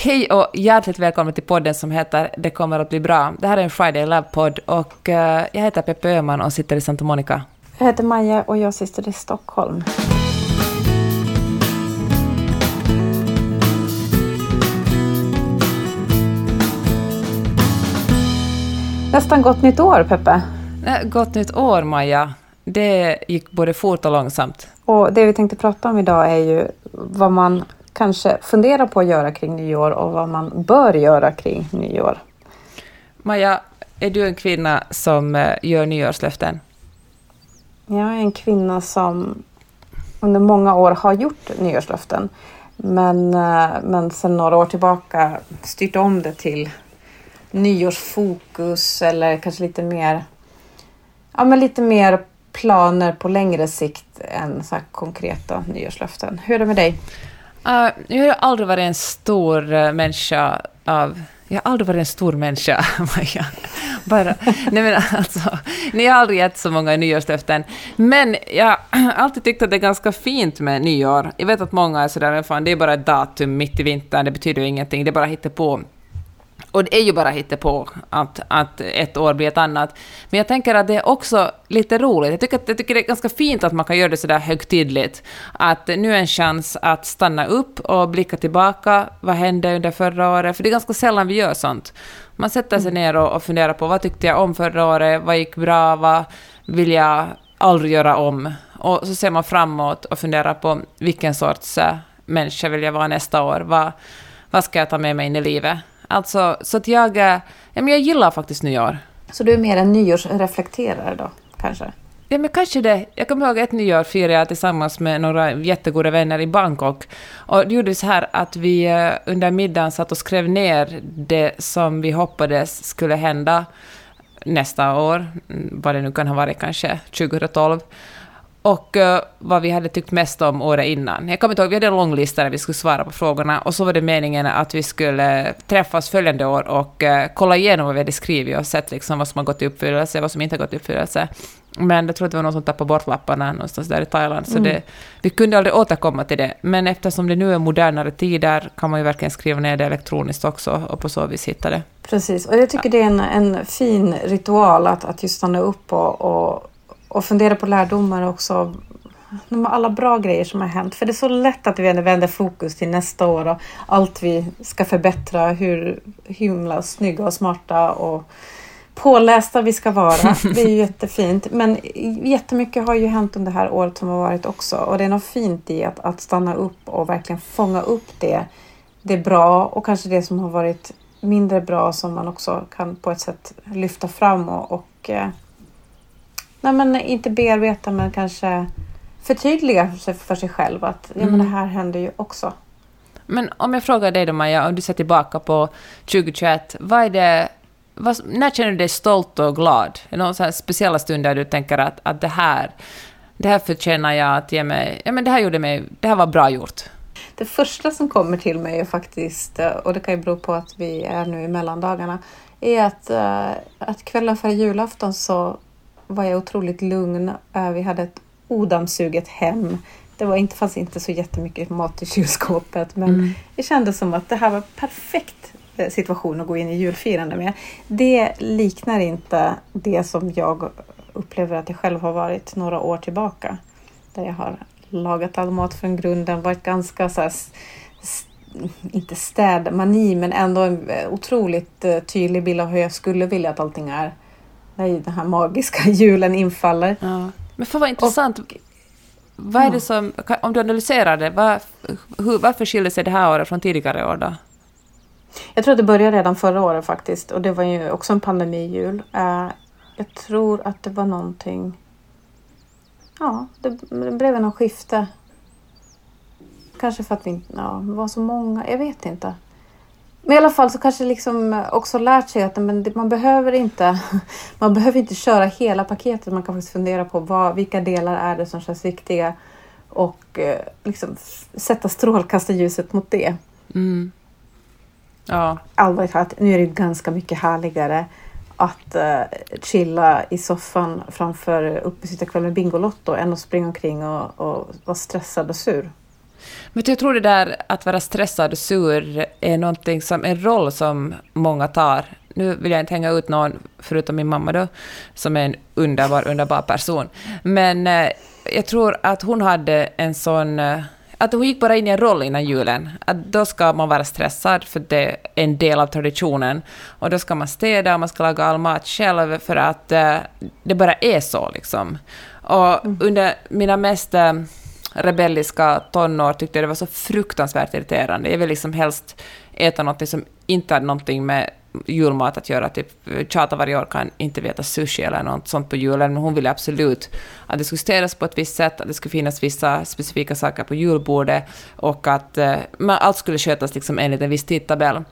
Hej och hjärtligt välkommen till podden som heter Det kommer att bli bra. Det här är en Friday Love-podd och eh, jag heter Peppe Öhman och sitter i Santa Monica. Jag heter Maja och jag sitter i Stockholm. Nästan gott nytt år, Peppe. Eh, Gott nytt år, Maja. Det gick både fort och långsamt. Och det vi tänkte prata om idag är ju vad man kanske funderar på att göra kring nyår och vad man bör göra kring nyår. Maja, är du en kvinna som eh, gör nyårslöften? Jag är en kvinna som under många år har gjort nyårslöften. Men, eh, men sen några år tillbaka styrt om det till nyårsfokus eller kanske lite mer, ja, men lite mer planer på längre sikt än så konkreta nyårslöften. Hur är det med dig? Uh, jag har aldrig varit en stor uh, människa av... Jag har aldrig varit en stor människa, Maja. Bara, nej men alltså, ni har aldrig gett så många nyårslöften. Men jag har alltid tyckt att det är ganska fint med nyår. Jag vet att många är sådär, fan, det är bara ett datum mitt i vintern, det betyder ju ingenting, det är bara på. Och det är ju bara på att, att ett år blir ett annat. Men jag tänker att det är också lite roligt. Jag tycker, att, jag tycker det är ganska fint att man kan göra det sådär högtidligt. Att nu är en chans att stanna upp och blicka tillbaka. Vad hände under förra året? För det är ganska sällan vi gör sånt. Man sätter sig ner och, och funderar på vad tyckte jag om förra året? Vad gick bra? Vad vill jag aldrig göra om? Och så ser man framåt och funderar på vilken sorts äh, människa vill jag vara nästa år? Vad, vad ska jag ta med mig in i livet? Alltså, så att jag, eh, ja, men jag gillar faktiskt nyår. Så du är mer en nyårsreflekterare då, kanske? Ja, men kanske det. Jag kommer ihåg ett nyår firade jag tillsammans med några jättegoda vänner i Bangkok. Och det gjorde så här att vi eh, under middagen satt och skrev ner det som vi hoppades skulle hända nästa år, mm, vad det nu kan ha varit, kanske 2012 och uh, vad vi hade tyckt mest om året innan. Jag kommer inte ihåg, vi hade en lång lista där vi skulle svara på frågorna och så var det meningen att vi skulle träffas följande år och uh, kolla igenom vad vi hade skrivit och sett liksom vad som har gått i uppfyllelse, vad som inte har gått i uppfyllelse. Men jag tror att det var någon som tappade bort lapparna någonstans där i Thailand, så mm. det, vi kunde aldrig återkomma till det. Men eftersom det nu är modernare tider kan man ju verkligen skriva ner det elektroniskt också och på så vis hitta det. Precis, och jag tycker det är en, en fin ritual att, att just stanna upp och, och och fundera på lärdomar också. Alla bra grejer som har hänt. För det är så lätt att vi vänder fokus till nästa år och allt vi ska förbättra, hur himla snygga och smarta och pålästa vi ska vara. Det är ju jättefint. Men jättemycket har ju hänt under det här året som har varit också. Och det är något fint i att, att stanna upp och verkligen fånga upp det. Det är bra och kanske det som har varit mindre bra som man också kan på ett sätt lyfta fram och, och eh, nej, men inte bearbeta men kanske förtydliga för sig, för sig själv att ja, men det mm. här händer ju också. Men om jag frågar dig då Maja, om du ser tillbaka på 2021, vad är det, vad, när känner du dig stolt och glad? Är det några speciella stunder du tänker att, att det här det här förtjänar jag att ge mig, ja men det här gjorde mig, det här var bra gjort. Det första som kommer till mig är faktiskt, och det kan ju bero på att vi är nu i mellandagarna, är att, eh, att kvällen före julafton så var jag otroligt lugn. Eh, vi hade ett odammsuget hem. Det var inte, fanns inte så jättemycket mat i kylskåpet men mm. det kändes som att det här var perfekt eh, situation att gå in i julfirande med. Det liknar inte det som jag upplever att jag själv har varit några år tillbaka. Där jag har lagat all mat från grunden, varit ganska så här, inte städmani, men ändå en eh, otroligt tydlig bild av hur jag skulle vilja att allting är när den här magiska julen infaller. Ja. Men för vad intressant. Och, vad är det som, om du analyserar det, var, hur, varför skiljer sig det här året från tidigare år då? Jag tror att det började redan förra året faktiskt och det var ju också en pandemijul. Uh, jag tror att det var någonting... Ja, det, det blev något skifte. Kanske för att vi ja, var så många, jag vet inte. Men i alla fall så kanske liksom också lärt sig att men man behöver inte man behöver inte köra hela paketet. Man kan faktiskt fundera på vad, vilka delar är det som känns viktiga och eh, liksom sätta strålkastarljuset mot det. Mm. Ja. Allvarligt talat, nu är det ganska mycket härligare att uh, chilla i soffan framför uppesittarkväll med Bingolotto än att springa omkring och, och vara stressad och sur. Men jag tror det där att vara stressad och sur är någonting som, en roll som många tar. Nu vill jag inte hänga ut någon, förutom min mamma då, som är en underbar, underbar person. Men eh, jag tror att hon hade en sån... Eh, att hon gick bara in i en roll innan julen. Att då ska man vara stressad, för det är en del av traditionen. Och då ska man städa och man ska laga all mat själv, för att eh, det bara är så. Liksom. Och mm. under mina mest rebelliska tonår tyckte jag det var så fruktansvärt irriterande. Jag vill liksom helst äta något som inte hade någonting med julmat att göra. Typ tjata varje år kan inte veta sushi eller något sånt på julen, men hon ville absolut att det skulle städas på ett visst sätt, att det skulle finnas vissa specifika saker på julbordet och att eh, allt skulle skötas liksom enligt en viss tidtabell.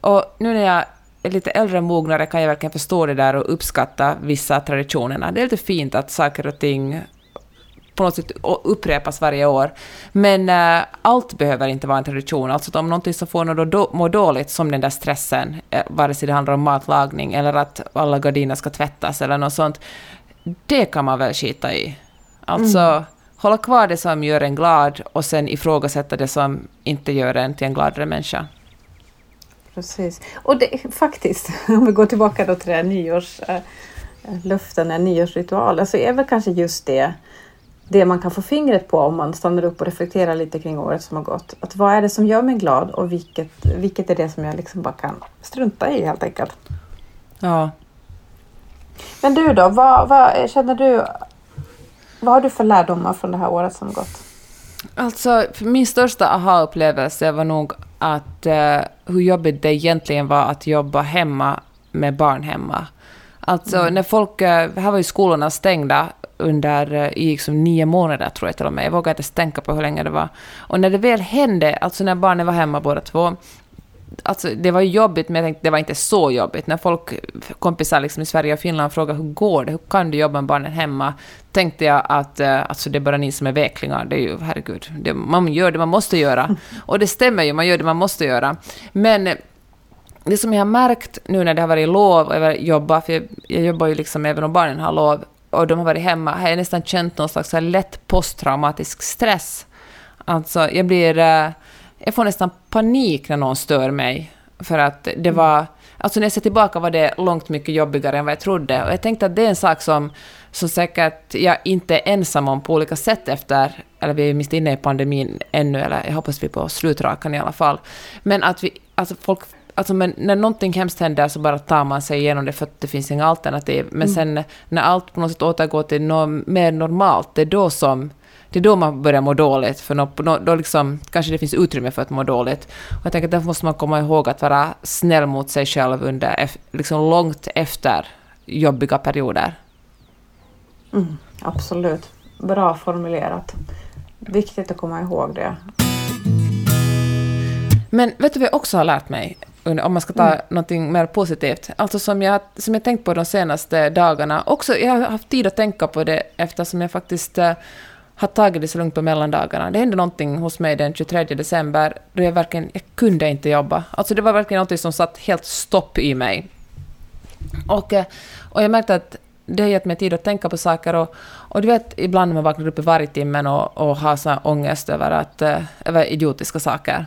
Och nu när jag är lite äldre och mognare kan jag verkligen förstå det där och uppskatta vissa traditionerna. Det är lite fint att saker och ting på något sätt upprepas varje år. Men äh, allt behöver inte vara en tradition. Alltså om någonting som får någon att då, må dåligt, som den där stressen, äh, vare sig det handlar om matlagning eller att alla gardiner ska tvättas eller något sånt, det kan man väl skita i. Alltså, mm. hålla kvar det som gör en glad och sen ifrågasätta det som inte gör en till en gladare människa. Precis. Och det, faktiskt, om vi går tillbaka då till det här nyårsluften, äh, nyårsritualen, så är väl kanske just det det man kan få fingret på om man stannar upp och reflekterar lite kring året som har gått. Att vad är det som gör mig glad och vilket, vilket är det som jag liksom bara kan strunta i helt enkelt. Ja. Men du då, vad, vad känner du? Vad har du för lärdomar från det här året som gått? Alltså, min största aha-upplevelse var nog att uh, hur jobbigt det egentligen var att jobba hemma med barn hemma. Alltså mm. när folk, uh, här var ju skolorna stängda under eh, i liksom nio månader, tror jag till och med. Jag vågar inte ens tänka på hur länge det var. Och när det väl hände, alltså när barnen var hemma båda två, Alltså, det var jobbigt, men jag tänkte det var inte så jobbigt. När folk, kompisar liksom i Sverige och Finland frågade hur går det, hur kan du jobba med barnen hemma, tänkte jag att uh, alltså, det är bara ni som är vecklingar. Det är ju, herregud, det, man gör det man måste göra. Och det stämmer ju, man gör det man måste göra. Men det som jag har märkt nu när det har varit lov och jag jobbar, för jag, jag jobbar ju liksom även om barnen har lov, och de har varit hemma har jag nästan känt någon slags lätt posttraumatisk stress. Alltså, jag blir... Eh, jag får nästan panik när någon stör mig. För att det mm. var... Alltså när jag ser tillbaka var det långt mycket jobbigare än vad jag trodde. Och jag tänkte att det är en sak som, som säkert jag inte är ensam om på olika sätt efter... Eller vi är mitt inne i pandemin ännu, eller jag hoppas vi är på slutrakan i alla fall. Men att vi... Alltså folk Alltså men när någonting hemskt händer så bara tar man sig igenom det för att det finns inga alternativ. Men mm. sen när allt på något sätt återgår till något mer normalt, det är då som det är då man börjar må dåligt, för då, då liksom, kanske det finns utrymme för att må dåligt. Och jag tänker att därför måste man komma ihåg att vara snäll mot sig själv under, liksom långt efter jobbiga perioder. Mm, absolut. Bra formulerat. Viktigt att komma ihåg det. Men vet du vad jag också har lärt mig? Om man ska ta mm. någonting mer positivt. Alltså som jag, som jag tänkt på de senaste dagarna. Också, jag har haft tid att tänka på det eftersom jag faktiskt uh, har tagit det så lugnt på mellandagarna. Det hände någonting hos mig den 23 december då jag verkligen jag kunde inte jobba. Alltså det var verkligen något som satt helt stopp i mig. Och, uh, och jag märkte att det har gett mig tid att tänka på saker och, och du vet ibland när man vaknar upp i varje timmen och, och har så ångest över, att, uh, över idiotiska saker.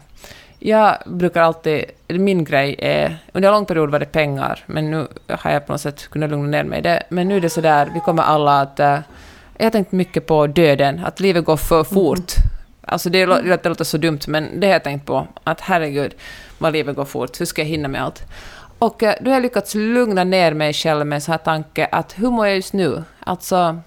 Jag brukar alltid... Min grej är... Under en lång period var det pengar, men nu har jag på något sätt kunnat lugna ner mig. Det, men nu är det så där, vi kommer alla att... Uh, jag har tänkt mycket på döden, att livet går för fort. Mm. Alltså det, det låter så dumt, men det har jag tänkt på. Att herregud, vad livet går fort, hur ska jag hinna med allt? Och uh, då har jag lyckats lugna ner mig själv med en sån här tanke att hur mår jag just nu? Alltså,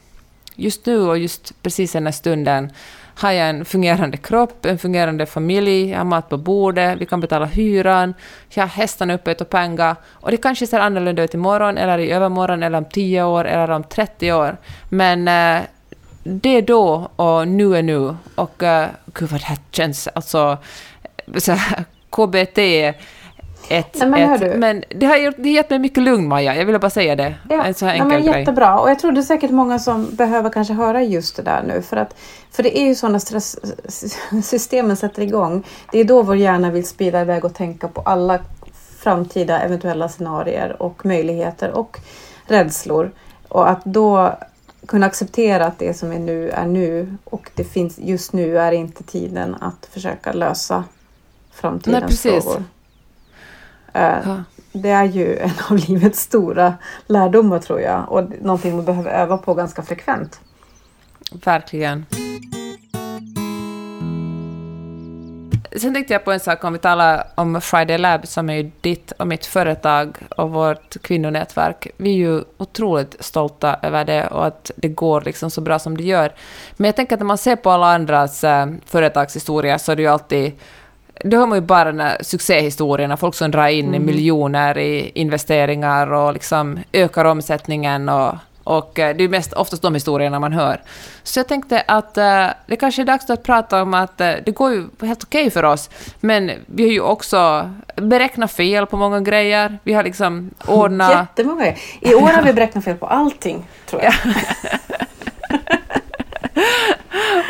just nu och just precis den här stunden har jag en fungerande kropp, en fungerande familj, jag har mat på bordet, vi kan betala hyran, jag har hästarna uppe och pengar. Och det kanske ser annorlunda ut imorgon, eller i övermorgon, eller om 10 år, eller om 30 år. Men eh, det är då och nu är nu. Och eh, gud vad det här känns, alltså så här, KBT ett, Nej, men, ett, men det har, det har gett mig mycket lugn, Maja. Jag ville bara säga det. Ja, en så här enkel ja, men grej. Jättebra. Och jag tror det är säkert många som behöver kanske höra just det där nu. För, att, för det är ju så när stresssystemen sätter igång. Det är då vår hjärna vill spila iväg och tänka på alla framtida eventuella scenarier och möjligheter och rädslor. Och att då kunna acceptera att det som är nu är nu och det finns just nu är inte tiden att försöka lösa framtidens Nej, precis. frågor. Uh, det är ju en av livets stora lärdomar tror jag och någonting man behöver öva på ganska frekvent. Verkligen. Sen tänkte jag på en sak om vi talar om Friday Lab som är ju ditt och mitt företag och vårt kvinnonätverk. Vi är ju otroligt stolta över det och att det går liksom så bra som det gör. Men jag tänker att när man ser på alla andras äh, företagshistorier så är det ju alltid då har man ju bara den succéhistorierna, folk som drar in mm. miljoner i investeringar och liksom ökar omsättningen och och eh, det är mest oftast de historierna man hör. Så jag tänkte att uh, det kanske är dags att prata om att uh, det går ju helt okej okay för oss, men vi har ju också beräknat fel på många grejer. Vi har liksom ordnat... Jättemånga I år har vi beräknat fel på allting, tror jag.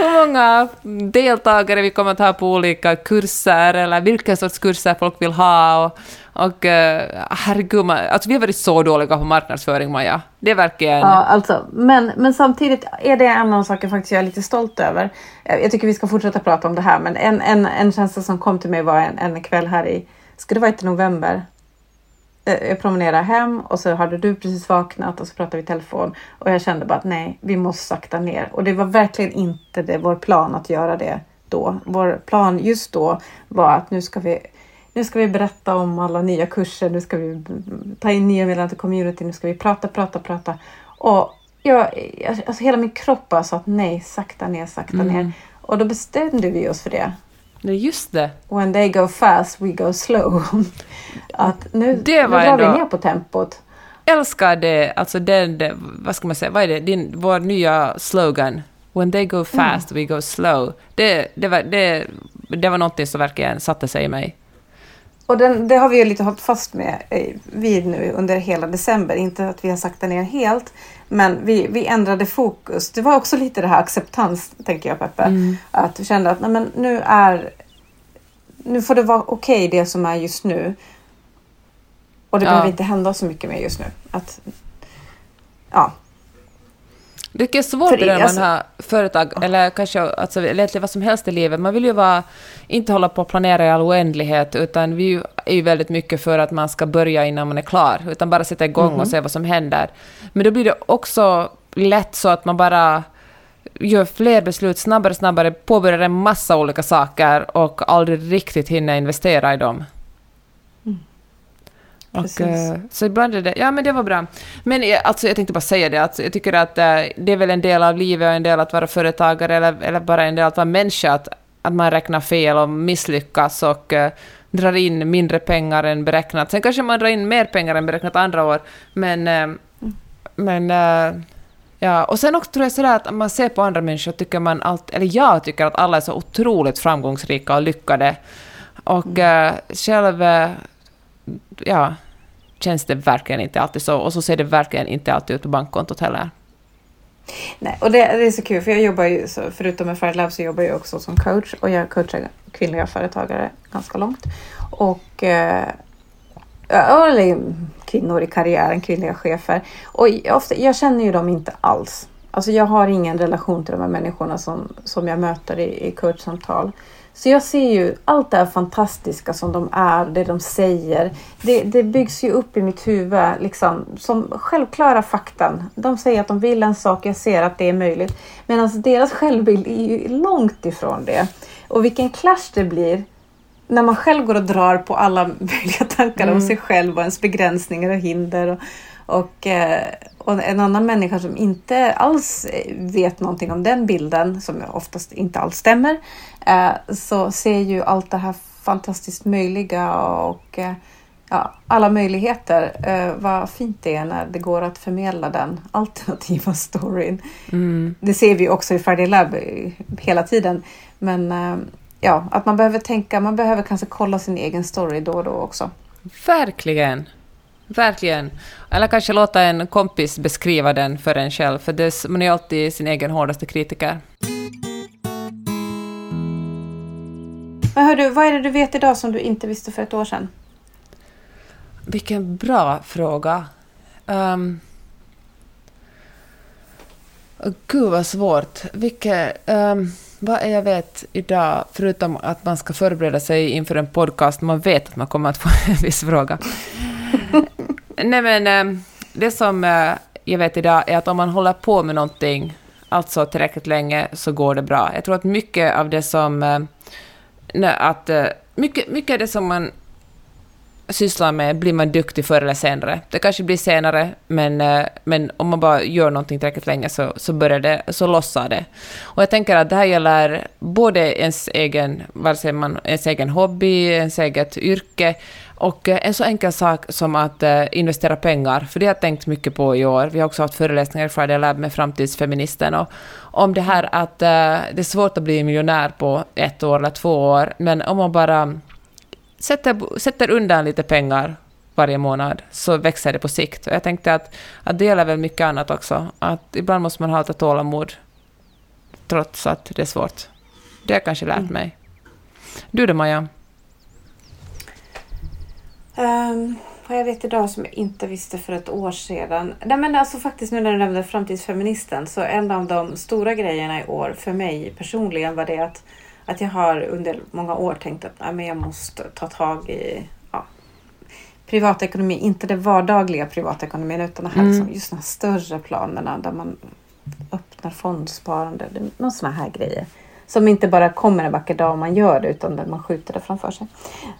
Hur många deltagare vi kommer att ha på olika kurser eller vilka sorts kurser folk vill ha. Och, och eh, herregud, man, alltså vi har varit så dåliga på marknadsföring, Maja. Det är verkligen... Ja, alltså, men, men samtidigt är det en av saker faktiskt jag är lite stolt över. Eh, jag tycker vi ska fortsätta prata om det här, men en, en, en känsla som kom till mig var en, en kväll här i, ska det vara i november? Eh, jag promenerade hem och så hade du precis vaknat och så pratade vi i telefon och jag kände bara att nej, vi måste sakta ner. Och det var verkligen inte det, vår plan att göra det då. Vår plan just då var att nu ska vi nu ska vi berätta om alla nya kurser, nu ska vi ta in nya medlemmar till community, nu ska vi prata, prata, prata. Och jag, alltså hela min kropp bara sa att nej, sakta ner, sakta mm. ner. Och då bestämde vi oss för det. Är just det. When they go fast, we go slow. att nu, det var nu drar vi ner på tempot. Älskar det, alltså den, vad ska man säga, vad är det, din, vår nya slogan. When they go fast, mm. we go slow. Det, det, var, det, det var något som verkligen satte sig i mig. Och den, det har vi ju lite hållit fast med eh, vid nu under hela december. Inte att vi har saktat ner helt, men vi, vi ändrade fokus. Det var också lite det här acceptans, tänker jag Peppe. Mm. Att du kände att nej, men nu är nu får det vara okej okay, det som är just nu. Och det ja. behöver inte hända så mycket mer just nu. Att, ja, det är svårt det man alltså, har företag, eller kanske alltså, egentligen vad som helst i livet. Man vill ju vara, inte hålla på att planera i all oändlighet, utan vi är ju väldigt mycket för att man ska börja innan man är klar, utan bara sätta igång mm och se vad som händer. Men då blir det också lätt så att man bara gör fler beslut snabbare och snabbare, påbörjar en massa olika saker och aldrig riktigt hinner investera i dem. Och, eh, så ibland är det, ja men det var bra. Men eh, alltså, jag tänkte bara säga det, alltså, jag tycker att äh, det är väl en del av livet och en del att vara företagare eller, eller bara en del att vara människa, att, att man räknar fel och misslyckas och äh, drar in mindre pengar än beräknat. Sen kanske man drar in mer pengar än beräknat andra år, men, äh, men Ja, och sen också tror jag sådär att man ser på andra människor tycker man allt, eller jag tycker att alla är så otroligt framgångsrika och lyckade. Och mm. själv, ja, känns det verkligen inte alltid så. Och så ser det verkligen inte alltid ut på bankkontot heller. Nej, och det, det är så kul för jag jobbar ju, så, förutom med Fire Lab så jobbar jag också som coach och jag coachar kvinnliga företagare ganska långt. Och eh, eller kvinnor i karriären, kvinnliga chefer. Och ofta, jag känner ju dem inte alls. Alltså jag har ingen relation till de här människorna som, som jag möter i, i coachsamtal. Så jag ser ju allt det här fantastiska som de är, det de säger. Det, det byggs ju upp i mitt huvud liksom, som självklara fakta. De säger att de vill en sak, jag ser att det är möjligt. Medan deras självbild är ju långt ifrån det. Och vilken clash det blir när man själv går och drar på alla möjliga tankar mm. om sig själv och ens begränsningar och hinder. Och, och, eh, och, en annan människa som inte alls vet någonting om den bilden, som oftast inte alls stämmer, eh, så ser ju allt det här fantastiskt möjliga och eh, ja, alla möjligheter. Vad fint det är när det går att förmedla den alternativa storyn. Mm. Det ser vi också i Friday Lab hela tiden. Men ja, att man behöver tänka, man behöver kanske kolla sin egen story då och då också. Verkligen. Verkligen. Eller kanske låta en kompis beskriva den för en själv, för det, man är alltid sin egen hårdaste kritiker. Men hör du, vad är det du vet idag som du inte visste för ett år sedan? Vilken bra fråga. Um, Gud vad svårt. Vilket, um, vad är jag vet idag, förutom att man ska förbereda sig inför en podcast, man vet att man kommer att få en viss fråga. Nej men, eh, det som eh, jag vet idag är att om man håller på med någonting, alltså tillräckligt länge, så går det bra. Jag tror att mycket av det som... Eh, att, mycket, mycket av det som man sysslar med blir man duktig förr eller senare. Det kanske blir senare, men, men om man bara gör någonting tillräckligt länge så, så börjar det, så lossar det. Och jag tänker att det här gäller både ens egen, vare sig man, ens egen hobby, ens eget yrke, och eh, en så enkel sak som att uh, investera pengar, för det har jag tänkt mycket på i år. Vi har också haft föreläsningar i Friday Lab med framtidsfeministen och om det här att uh, det är svårt att bli miljonär på ett år eller två år, men om man bara sätter, sätter undan lite pengar varje månad så växer det på sikt. Och jag tänkte att, att det gäller väl mycket annat också. Att ibland måste man ha lite tålamod trots att det är svårt. Det har jag kanske lärt mm. mig. Du då, Maja? Um, vad jag vet idag som jag inte visste för ett år sedan. Nej, men alltså faktiskt nu när du nämnde framtidsfeministen så en av de stora grejerna i år för mig personligen var det att att jag har under många år tänkt att ja, men jag måste ta tag i ja, privatekonomi, inte det vardagliga privatekonomin utan här, mm. liksom, just de här större planerna där man öppnar fondsparande, någon sådana här grejer. Som inte bara kommer en vacker dag om man gör det utan där man skjuter det framför sig.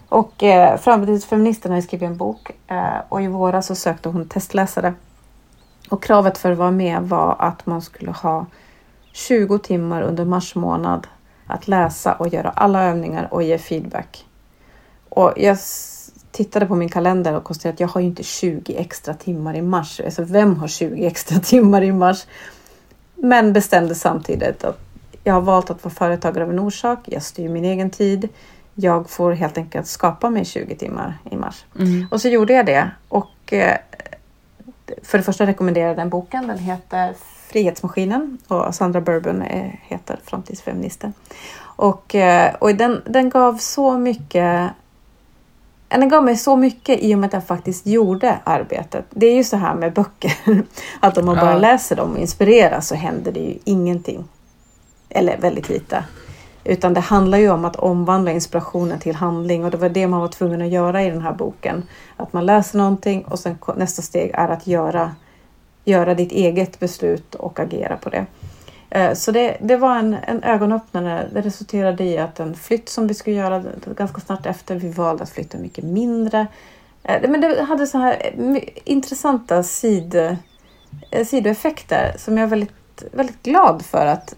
Och eh, Framtidsfeministen har skrivit en bok eh, och i våras så sökte hon testläsare. Och kravet för att vara med var att man skulle ha 20 timmar under mars månad att läsa och göra alla övningar och ge feedback. Och jag tittade på min kalender och konstaterade att jag har ju inte 20 extra timmar i mars. Alltså vem har 20 extra timmar i mars? Men bestämde samtidigt att jag har valt att vara företagare av en orsak. Jag styr min egen tid. Jag får helt enkelt skapa mig 20 timmar i mars. Mm. Och så gjorde jag det. Och eh, för det första rekommenderar jag den boken. Den heter Frihetsmaskinen och Sandra Bourbon heter framtidsfeministen. Och, eh, och den, den gav så mycket den gav mig så mycket i och med att jag faktiskt gjorde arbetet. Det är ju så här med böcker, att om man bara läser dem och inspireras så händer det ju ingenting. Eller väldigt lite. Utan det handlar ju om att omvandla inspirationen till handling och det var det man var tvungen att göra i den här boken. Att man läser någonting och sen nästa steg är att göra göra ditt eget beslut och agera på det. Eh, så det, det var en, en ögonöppnare. Det resulterade i att en flytt som vi skulle göra ganska snart efter, vi valde att flytta mycket mindre. Eh, men det hade så här eh, intressanta sid, sidoeffekter som jag är väldigt, väldigt glad för att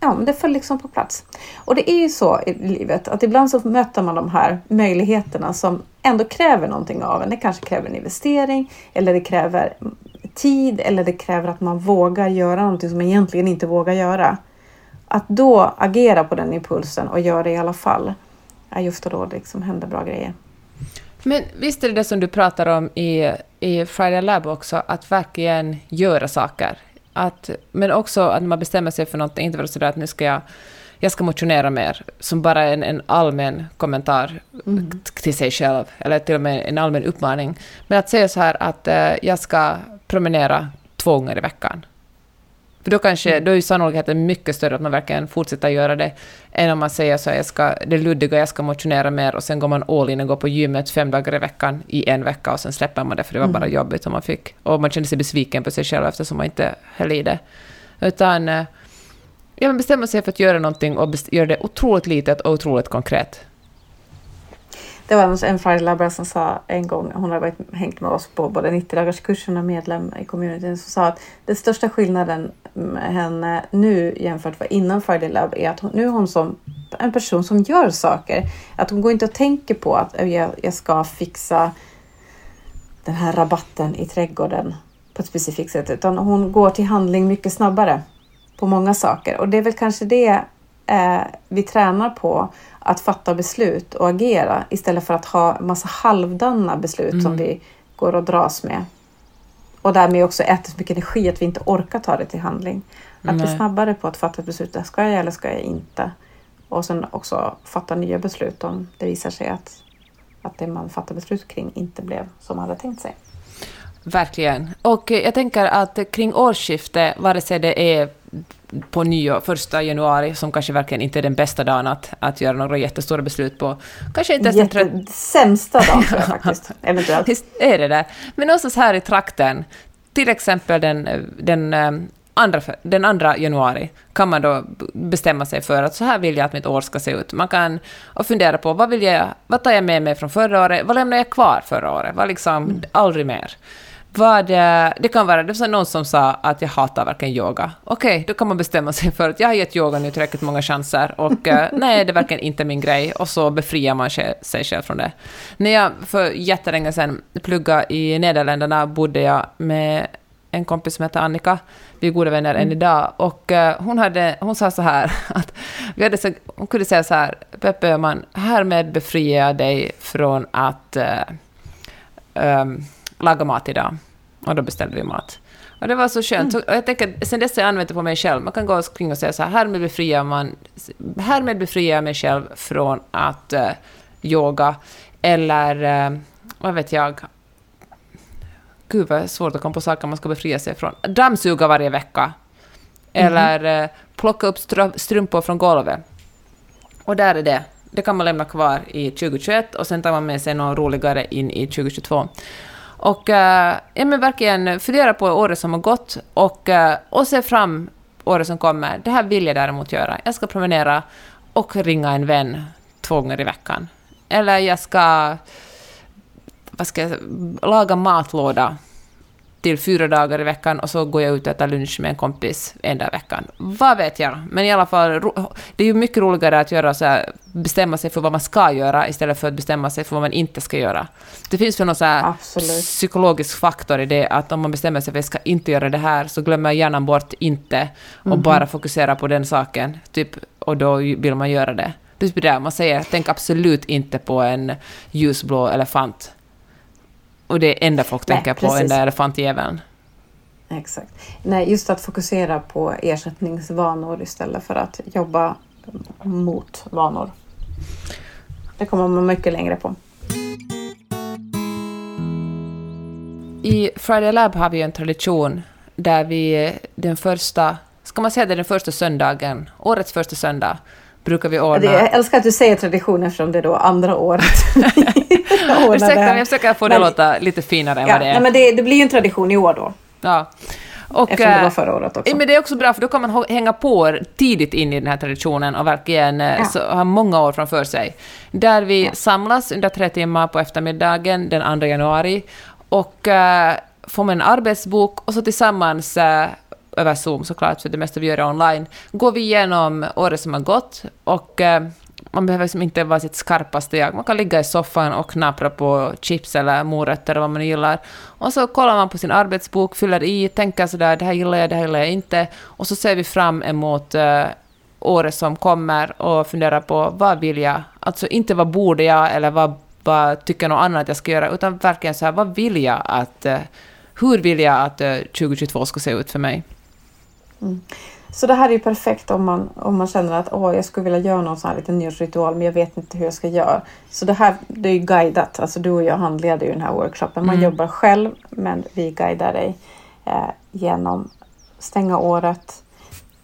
ja, det föll liksom på plats. Och det är ju så i livet att ibland så möter man de här möjligheterna som ändå kräver någonting av en. Det kanske kräver en investering eller det kräver tid eller det kräver att man vågar göra någonting som man egentligen inte vågar göra. Att då agera på den impulsen och göra det i alla fall är just då det liksom händer bra grejer. Men visst är det det som du pratar om i, i Friday Lab också, att verkligen göra saker. Att, men också att man bestämmer sig för någonting, inte vara sådär att nu ska jag jag ska motionera mer, som bara en, en allmän kommentar mm. till sig själv, eller till och med en allmän uppmaning. Men att säga så här att eh, jag ska promenera två gånger i veckan. För då, kanske, mm. då är ju sannolikheten mycket större att man verkligen fortsätter göra det, än om man säger så jag ska, det luddiga, jag ska motionera mer, och sen går man all in och går på gymmet fem dagar i veckan i en vecka, och sen släpper man det, för det var mm. bara jobbigt som man fick. Och man kände sig besviken på sig själv eftersom man inte höll i det. Utan eh, ja, man bestämmer sig för att göra någonting och göra det otroligt litet och otroligt konkret. Det var en Friday som sa en gång, hon har varit, hängt med oss på både 90-dagarskursen och medlem i communityn, som sa att den största skillnaden med henne nu jämfört med innan Friday Lab är att hon, nu är hon som en person som gör saker. Att hon går inte och tänker på att äh, jag, jag ska fixa den här rabatten i trädgården på ett specifikt sätt, utan hon går till handling mycket snabbare på många saker. Och det är väl kanske det eh, vi tränar på, att fatta beslut och agera istället för att ha massa halvdana beslut mm. som vi går och dras med. Och därmed också äter så mycket energi att vi inte orkar ta det till handling. Att bli snabbare på att fatta ett beslut, ska jag eller ska jag inte? Och sen också fatta nya beslut om det visar sig att, att det man fattar beslut kring inte blev som man hade tänkt sig. Verkligen. Och jag tänker att kring årsskiftet, vare sig det är på nyår, första januari, som kanske verkligen inte är den bästa dagen att, att göra några jättestora beslut på. Kanske inte ens den sämsta dagen tror jag faktiskt, eventuellt. är det det? Men någonstans här i trakten, till exempel den, den eh, andra, den andra januari kan man då bestämma sig för att så här vill jag att mitt år ska se ut. Man kan och fundera på vad, vill jag, vad tar jag med mig från förra året, vad lämnar jag kvar förra året, vad liksom mm. aldrig mer. Vad, det kan vara, det var någon som sa att jag hatar verkligen yoga. Okej, okay, då kan man bestämma sig för att jag har gett yoga nu tillräckligt många chanser och uh, nej, det är verkligen inte min grej och så befriar man sig själv från det. När jag för jättelänge sedan pluggade i Nederländerna bodde jag med en kompis som heter Annika. Vi är goda vänner mm. än idag. Och uh, hon, hade, hon sa så här, att vi hade så, hon kunde säga så här, Peppe Öhman, härmed befriar jag dig från att um, laga mat idag. Och då beställde vi mat. Och det var så skönt. Mm. Och jag tänker, sen dess har jag använt det på mig själv. Man kan gå omkring och säga så här, härmed befriar, man, härmed befriar jag mig själv från att uh, yoga. Eller, uh, vad vet jag, Gud vad svårt att komma på saker man ska befria sig från. Dammsuga varje vecka. Eller mm. eh, plocka upp strumpor från golvet. Och där är det. Det kan man lämna kvar i 2021 och sen tar man med sig något roligare in i 2022. Och eh, ja, men verkligen fundera på året som har gått och, eh, och se fram året som kommer. Det här vill jag däremot göra. Jag ska promenera och ringa en vän två gånger i veckan. Eller jag ska vad ska jag, laga matlåda till fyra dagar i veckan och så går jag ut och äter lunch med en kompis en dag i veckan. Vad vet jag? Men i alla fall, det är ju mycket roligare att göra så här, bestämma sig för vad man ska göra istället för att bestämma sig för vad man inte ska göra. Det finns väl någon så här psykologisk faktor i det att om man bestämmer sig för att jag ska inte göra det här så glömmer hjärnan bort inte och mm -hmm. bara fokuserar på den saken. Typ, och då vill man göra det. Det är det man säger, tänk absolut inte på en ljusblå elefant och det är enda folk Nej, tänker på, precis. enda elefantjäveln. Exakt. Nej, just att fokusera på ersättningsvanor istället för att jobba mot vanor. Det kommer man mycket längre på. I Friday Lab har vi en tradition där vi den första, ska man säga det den första söndagen, årets första söndag, brukar vi ordna... Jag älskar att du säger tradition eftersom det är då andra året. Ursäkta, men jag försöker få det att låta lite finare än ja, vad det är. Nej, men det, det blir ju en tradition i år då. Ja. Och, Eftersom det var eh, förra året också. Men det är också bra, för då kan man hänga på tidigt in i den här traditionen och verkligen eh, ja. ha många år framför sig. Där vi ja. samlas under tre timmar på eftermiddagen den 2 januari och uh, får man en arbetsbok och så tillsammans uh, över Zoom såklart, för det mesta vi gör online, går vi igenom året som har gått och eh, man behöver liksom inte vara sitt skarpaste jag. Man kan ligga i soffan och knapra på chips eller morötter eller vad man gillar. Och så kollar man på sin arbetsbok, fyller i, tänker sådär, det här gillar jag, det här gillar jag inte. Och så ser vi fram emot eh, året som kommer och funderar på vad vill jag? Alltså inte vad borde jag eller vad, vad tycker någon annan att jag ska göra, utan verkligen så här, vad vill jag att... Eh, hur vill jag att eh, 2022 ska se ut för mig? Mm. Så det här är ju perfekt om man, om man känner att Åh, jag skulle vilja göra någon sån här liten nyårsritual men jag vet inte hur jag ska göra. Så det här det är ju guidat, alltså du och jag handleder ju den här workshopen. Man mm. jobbar själv men vi guidar dig eh, genom stänga året.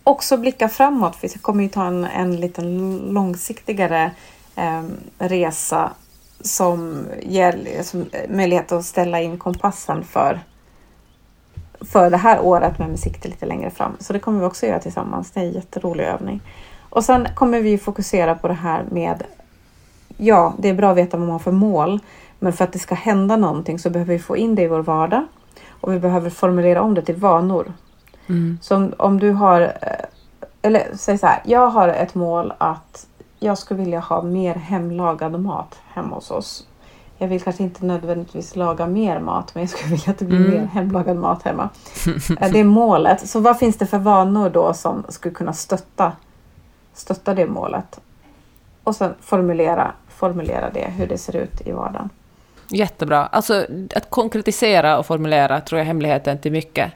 Också blicka framåt för vi kommer ju ta en, en liten långsiktigare eh, resa som ger som, möjlighet att ställa in kompassen för för det här året men med sikte lite längre fram. Så det kommer vi också göra tillsammans. Det är en jätterolig övning. Och sen kommer vi fokusera på det här med, ja, det är bra att veta vad man har för mål, men för att det ska hända någonting så behöver vi få in det i vår vardag och vi behöver formulera om det till vanor. Mm. Så om, om du har, eh, eller säg så här, jag har ett mål att jag skulle vilja ha mer hemlagad mat hemma hos oss jag vill kanske inte nödvändigtvis laga mer mat men jag skulle vilja att det blir mm. mer hemlagad mat hemma. Eh, det är målet. Så vad finns det för vanor då som skulle kunna stötta, stötta det målet? Och sen formulera, formulera det, hur det ser ut i vardagen. Jättebra. Alltså att konkretisera och formulera tror jag är hemligheten till mycket.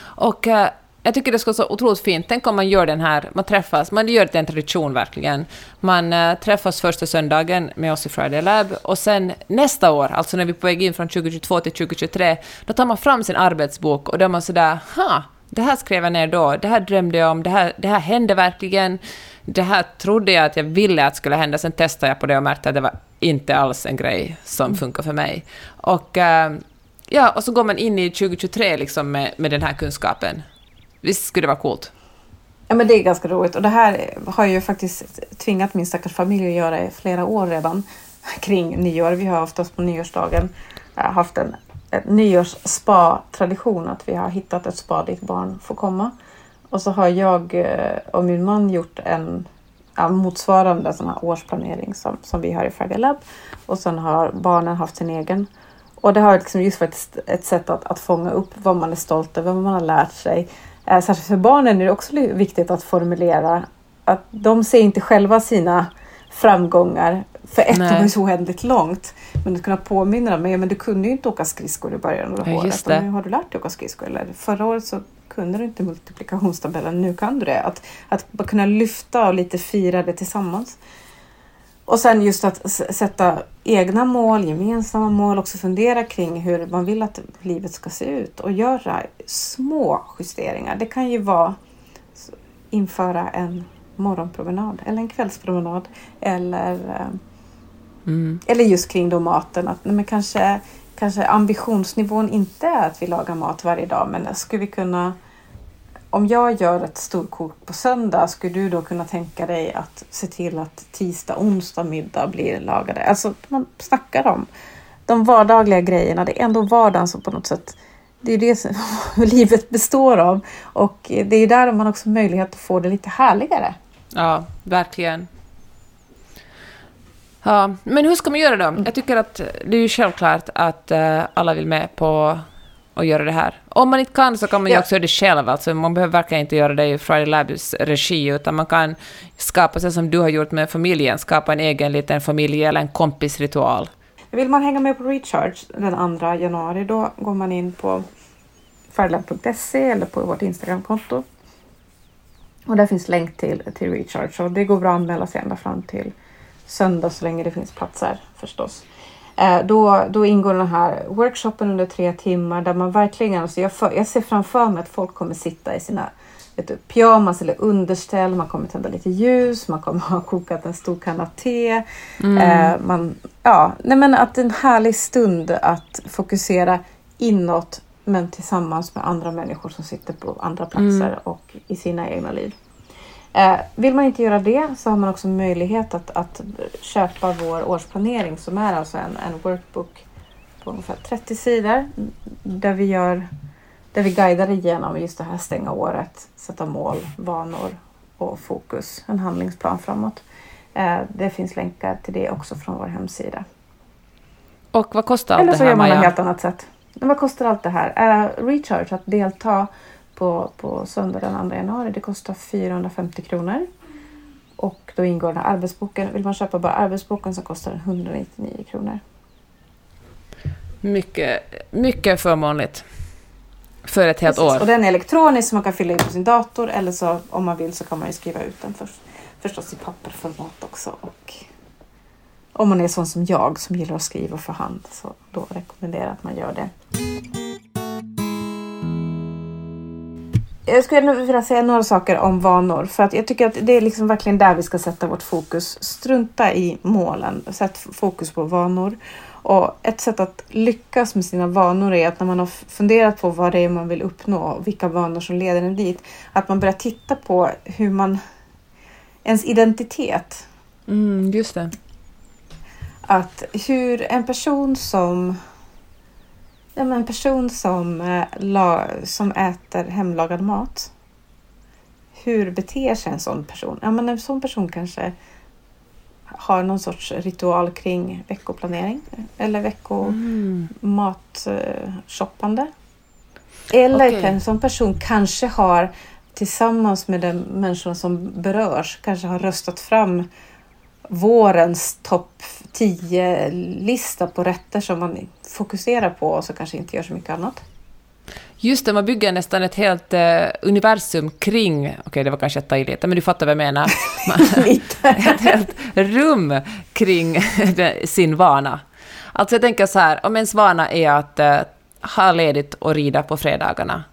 Och äh, Jag tycker det ska vara så otroligt fint. Tänk om man gör den här, man träffas, man gör det till en tradition verkligen. Man äh, träffas första söndagen med oss i Friday Lab och sen nästa år, alltså när vi är på väg in från 2022 till 2023, då tar man fram sin arbetsbok och då är man sådär, ha, det här skrev jag ner då, det här drömde jag om, det här, det här hände verkligen, det här trodde jag att jag ville att skulle hända, sen testade jag på det och märkte att det var inte alls en grej som mm. funkar för mig. Och, äh, ja, och så går man in i 2023 liksom med, med den här kunskapen. Visst skulle det vara coolt? Ja, men det är ganska roligt och det här har ju faktiskt tvingat min stackars familj att göra i flera år redan kring nyår. Vi har oftast på nyårsdagen eh, haft en, en nyårsspa-tradition att vi har hittat ett spa dit barn får komma. Och så har jag eh, och min man gjort en ja, motsvarande sån här årsplanering som, som vi har i Friday Lab. Och sen har barnen haft sin egen. Och det har liksom just varit ett, ett sätt att, att fånga upp vad man är stolt över, vad man har lärt sig. Eh, särskilt för barnen är det också viktigt att formulera att de ser inte själva sina framgångar. För ett år är så oändligt långt. Men att kunna påminna dem, men du kunde ju inte åka skridskor i början av ja, året. Nu har du lärt dig åka skridskor. Eller förra året så kunde du inte multiplikationstabellen, nu kan du det. Att, att kunna lyfta och lite fira det tillsammans. Och sen just att sätta egna mål, gemensamma mål, också fundera kring hur man vill att livet ska se ut och göra små justeringar. Det kan ju vara införa en morgonpromenad eller en kvällspromenad eller, eh, mm. eller just kring då maten. Att, men kanske, kanske ambitionsnivån inte är att vi lagar mat varje dag men skulle vi kunna om jag gör ett storkok på söndag, skulle du då kunna tänka dig att se till att tisdag, onsdag, middag blir lagade? Alltså man snackar om de vardagliga grejerna. Det är ändå vardagen som på något sätt det är det som livet består av och det är där man också har möjlighet att få det lite härligare. Ja, verkligen. Ja, men hur ska man göra då? Jag tycker att det är ju självklart att eh, alla vill med på att göra det här. Om man inte kan så kan man ju ja. också göra det själv. Alltså, man behöver verkligen inte göra det i Friday Labs regi, utan man kan skapa, så som du har gjort med familjen, skapa en egen liten familj eller en kompisritual. Vill man hänga med på Recharge den 2 januari, då går man in på fridayLab.se eller på vårt Instagramkonto. Och där finns länk till, till Recharge och det går bra att anmäla sig ända fram till söndag så länge det finns platser förstås. Eh, då, då ingår den här workshopen under tre timmar där man verkligen, alltså jag, för, jag ser framför mig att folk kommer sitta i sina vet du, pyjamas eller underställ, man kommer tända lite ljus, man kommer ha kokat en stor kanna te. Mm. Eh, man, ja, nej men att en härlig stund att fokusera inåt men tillsammans med andra människor som sitter på andra platser mm. och i sina egna liv. Eh, vill man inte göra det så har man också möjlighet att, att köpa vår årsplanering som är alltså en, en workbook på ungefär 30 sidor där vi, gör, där vi guidar igenom just det här stänga året, sätta mål, vanor och fokus, en handlingsplan framåt. Eh, det finns länkar till det också från vår hemsida. Och vad kostar allt det här, Eller så gör man Maja? helt annat sätt. Men vad kostar allt det här? Uh, recharge, att delta på, på söndag den 2 januari, det kostar 450 kronor. Och då ingår den här arbetsboken. Vill man köpa bara arbetsboken så kostar den 199 kronor. Mycket, mycket förmånligt. För ett helt Precis. år. Och den är elektronisk så man kan fylla i på sin dator eller så om man vill så kan man ju skriva ut den för, förstås i papperformat också. Och om man är sån som jag som gillar att skriva för hand så då rekommenderar jag att man gör det. Jag skulle vilja säga några saker om vanor för att jag tycker att det är liksom verkligen där vi ska sätta vårt fokus. Strunta i målen, sätt fokus på vanor. Och ett sätt att lyckas med sina vanor är att när man har funderat på vad det är man vill uppnå och vilka vanor som leder en dit, att man börjar titta på hur man ens identitet. Mm, just det. Att hur en person som Ja, men en person som, eh, som äter hemlagad mat. Hur beter sig en sån person? Ja, men en sån person kanske har någon sorts ritual kring veckoplanering eller veckomatshoppande. Mm. Eller okay. en sån person kanske har tillsammans med de människorna som berörs kanske har röstat fram vårens topp 10-lista på rätter som man fokuserar på och så kanske inte gör så mycket annat. Just det, man bygger nästan ett helt uh, universum kring... Okej, okay, det var kanske att ta i lite, men du fattar vad jag menar. ett helt rum kring sin vana. Alltså jag tänker så här, om ens vana är att uh, ha ledigt och rida på fredagarna.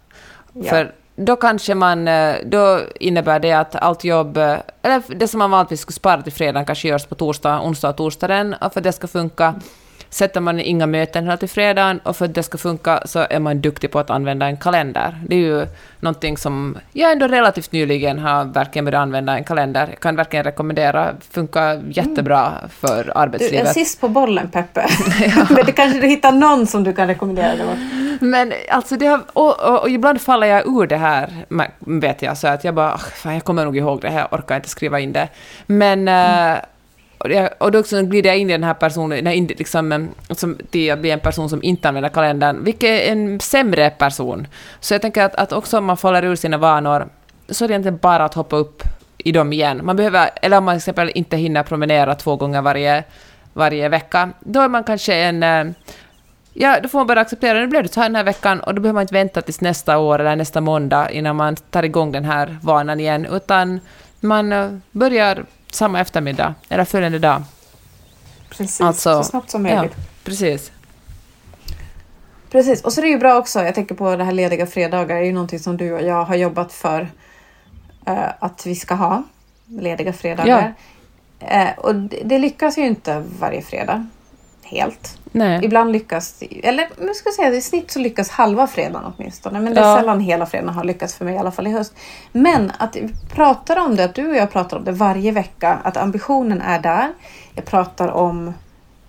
Ja. För då kanske man... Eh, då innebär det att allt jobb... Eh, eller det som man vanligtvis skulle spara till fredagen kanske görs på torsdag, onsdag och torsdagen. Och för att det ska funka Sätter man inga möten hela till fredagen och för att det ska funka så är man duktig på att använda en kalender. Det är ju någonting som jag ändå relativt nyligen har verkligen börjat använda en kalender. Jag kan verkligen rekommendera, funkar jättebra för arbetslivet. Du är sist på bollen Peppe. ja. Men det kanske du hittar någon som du kan rekommendera det Men alltså det har, och, och, och, ibland faller jag ur det här, vet jag, så att jag bara, fan, jag kommer nog ihåg det här, jag orkar inte skriva in det. Men mm och, och då också glider jag in i den här personen, liksom, som, till att bli en person som inte använder kalendern, vilket är en sämre person. Så jag tänker att, att också om man faller ur sina vanor, så är det egentligen bara att hoppa upp i dem igen. Man behöver, eller om man till exempel inte hinner promenera två gånger varje, varje vecka, då är man kanske en... Eh, ja, då får man bara acceptera, nu blev det så här den här veckan och då behöver man inte vänta tills nästa år eller nästa måndag innan man tar igång den här vanan igen, utan man eh, börjar samma eftermiddag, eller följande dag. Precis, alltså, så snabbt som möjligt. Ja, precis. Precis, och så är det ju bra också, jag tänker på det här lediga fredagar, det är ju någonting som du och jag har jobbat för uh, att vi ska ha, lediga fredagar. Ja. Uh, och det, det, lyckas ju inte varje fredag, helt. Nej. Ibland lyckas, eller nu ska jag säga i snitt så lyckas halva fredagen åtminstone. Men det är ja. sällan hela fredagen har lyckats för mig i alla fall i höst. Men att vi pratar om det, att du och jag pratar om det varje vecka, att ambitionen är där. Jag pratar om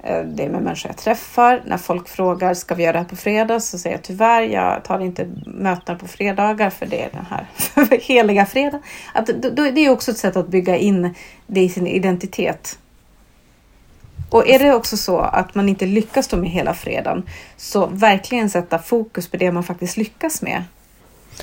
eh, det med människor jag träffar. När folk frågar ska vi göra det här på fredag så säger jag tyvärr, jag tar inte möten på fredagar för det är den här heliga fredag. Att, det är också ett sätt att bygga in det i sin identitet. Och är det också så att man inte lyckas då med hela fredagen, så verkligen sätta fokus på det man faktiskt lyckas med.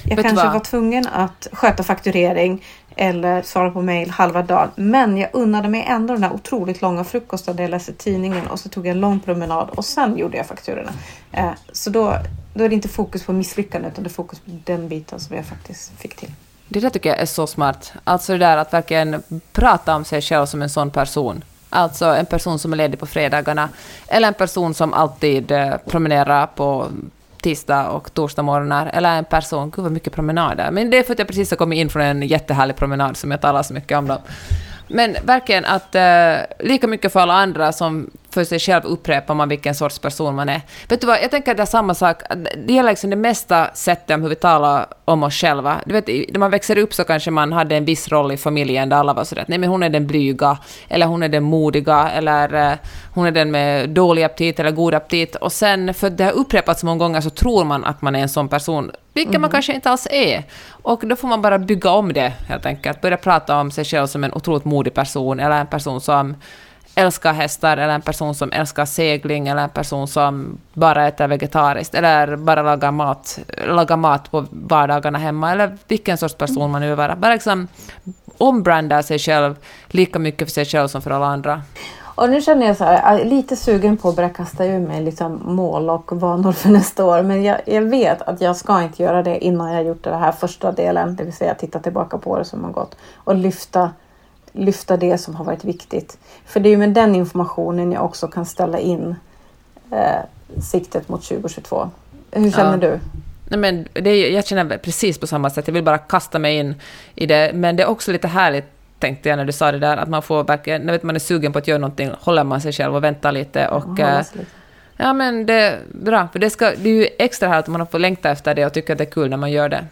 Jag Vet kanske var tvungen att sköta fakturering eller svara på mail halva dagen, men jag unnade mig ändå den där otroligt långa frukosten där jag läste tidningen och så tog jag en lång promenad och sen gjorde jag fakturorna. Eh, så då, då är det inte fokus på misslyckande utan det är fokus på den biten som jag faktiskt fick till. Det där tycker jag är så smart. Alltså det där att verkligen prata om sig själv som en sån person alltså en person som är ledig på fredagarna, eller en person som alltid eh, promenerar på tisdag och torsdag morgnar, eller en person, gud vad mycket promenader, men det är för att jag precis har kommit in från en jättehärlig promenad som jag talar så mycket om. Dem. Men verkligen att eh, lika mycket för alla andra som för sig själv upprepar man vilken sorts person man är. Vet du vad, jag tänker att det är samma sak. Det gäller liksom det mesta sättet om hur vi talar om oss själva. Du vet, när man växer upp så kanske man hade en viss roll i familjen där alla var sådär nej men hon är den blyga, eller hon är den modiga, eller uh, hon är den med dålig aptit eller god aptit. Och sen, för det har upprepats så många gånger, så tror man att man är en sån person, vilket mm. man kanske inte alls är. Och då får man bara bygga om det, helt enkelt. Börja prata om sig själv som en otroligt modig person, eller en person som älskar hästar, eller en person som älskar segling, eller en person som bara äter vegetariskt, eller bara lagar mat, lagar mat på vardagarna hemma, eller vilken sorts person man nu vill vara. Bara liksom ombranda sig själv lika mycket för sig själv som för alla andra. Och nu känner jag så här, jag är lite sugen på att börja kasta ur mig liksom mål och vanor för nästa år. Men jag, jag vet att jag ska inte göra det innan jag gjort det här första delen, det vill säga titta tillbaka på året som har gått och lyfta lyfta det som har varit viktigt. För det är ju med den informationen jag också kan ställa in eh, siktet mot 2022. Hur känner ja. du? Nej, men det, jag känner precis på samma sätt. Jag vill bara kasta mig in i det. Men det är också lite härligt, tänkte jag när du sa det där, att man får verkligen, när man är sugen på att göra någonting, håller man sig själv och väntar lite. Och, ja, eh, ja men det är bra, för det, ska, det är ju extra härligt om man får längta efter det och tycker att det är kul när man gör det.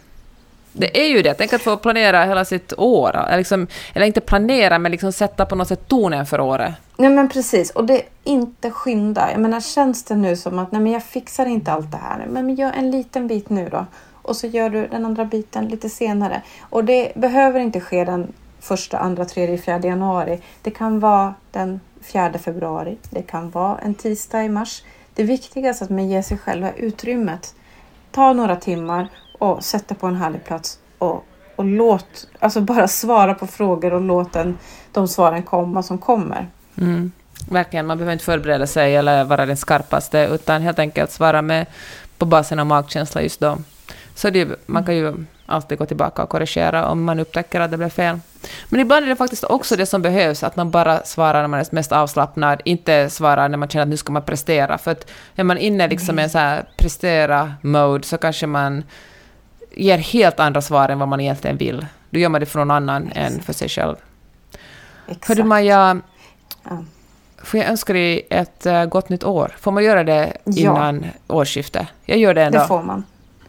Det är ju det. Tänk att få planera hela sitt år. Eller, liksom, eller inte planera, men liksom sätta på något sätt tonen för året. Nej men precis. Och det inte skynda. Jag menar, känns det nu som att nej, men jag fixar inte allt det här. Men gör en liten bit nu då. Och så gör du den andra biten lite senare. Och det behöver inte ske den första, andra, tredje, fjärde januari. Det kan vara den fjärde februari. Det kan vara en tisdag i mars. Det viktigaste är att man ger sig själv utrymmet. Ta några timmar och sätt dig på en härlig plats och, och låt, alltså bara svara på frågor och låt den, de svaren komma som kommer. Mm. Verkligen, man behöver inte förbereda sig eller vara den skarpaste, utan helt enkelt svara med på basen av magkänsla just då. Så det, man kan ju alltid gå tillbaka och korrigera om man upptäcker att det blev fel. Men ibland är det faktiskt också det som behövs, att man bara svarar när man är mest avslappnad, inte svarar när man känner att nu ska man prestera. För att är man inne liksom i en så här prestera-mode så kanske man ger helt andra svar än vad man egentligen vill. Då gör man det för någon annan Exakt. än för sig själv. Exakt. Hördu Maja, ja. får jag önska dig ett uh, gott nytt år? Får man göra det innan ja. årsskiftet? Jag gör det ändå. Det får man.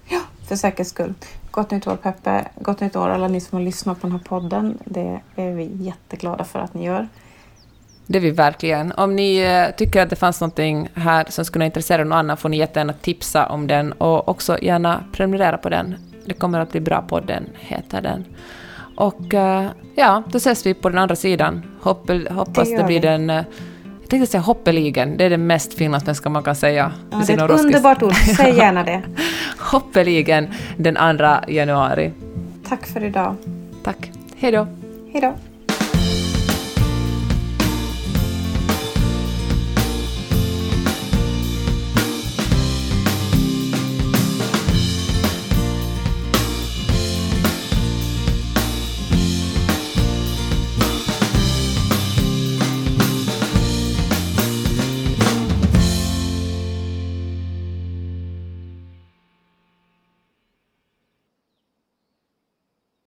Ja, för säkerhets skull. Gott nytt år Peppe. Gott nytt år alla ni som har lyssnat på den här podden. Det är vi jätteglada för att ni gör. Det är vi verkligen. Om ni eh, tycker att det fanns någonting här som skulle intressera någon annan får ni jättegärna tipsa om den och också gärna prenumerera på den. Det kommer att bli bra podden, heter den. Och uh, ja, då ses vi på den andra sidan. Hopp, hoppas det, det blir vi. den... Uh, jag tänkte säga hoppeligen, det är det mest finlandssvenska man kan säga. Ja, det är ett underbart ord, säg gärna det. hoppeligen den 2 januari. Tack för idag. Tack. Hej då. Hej då.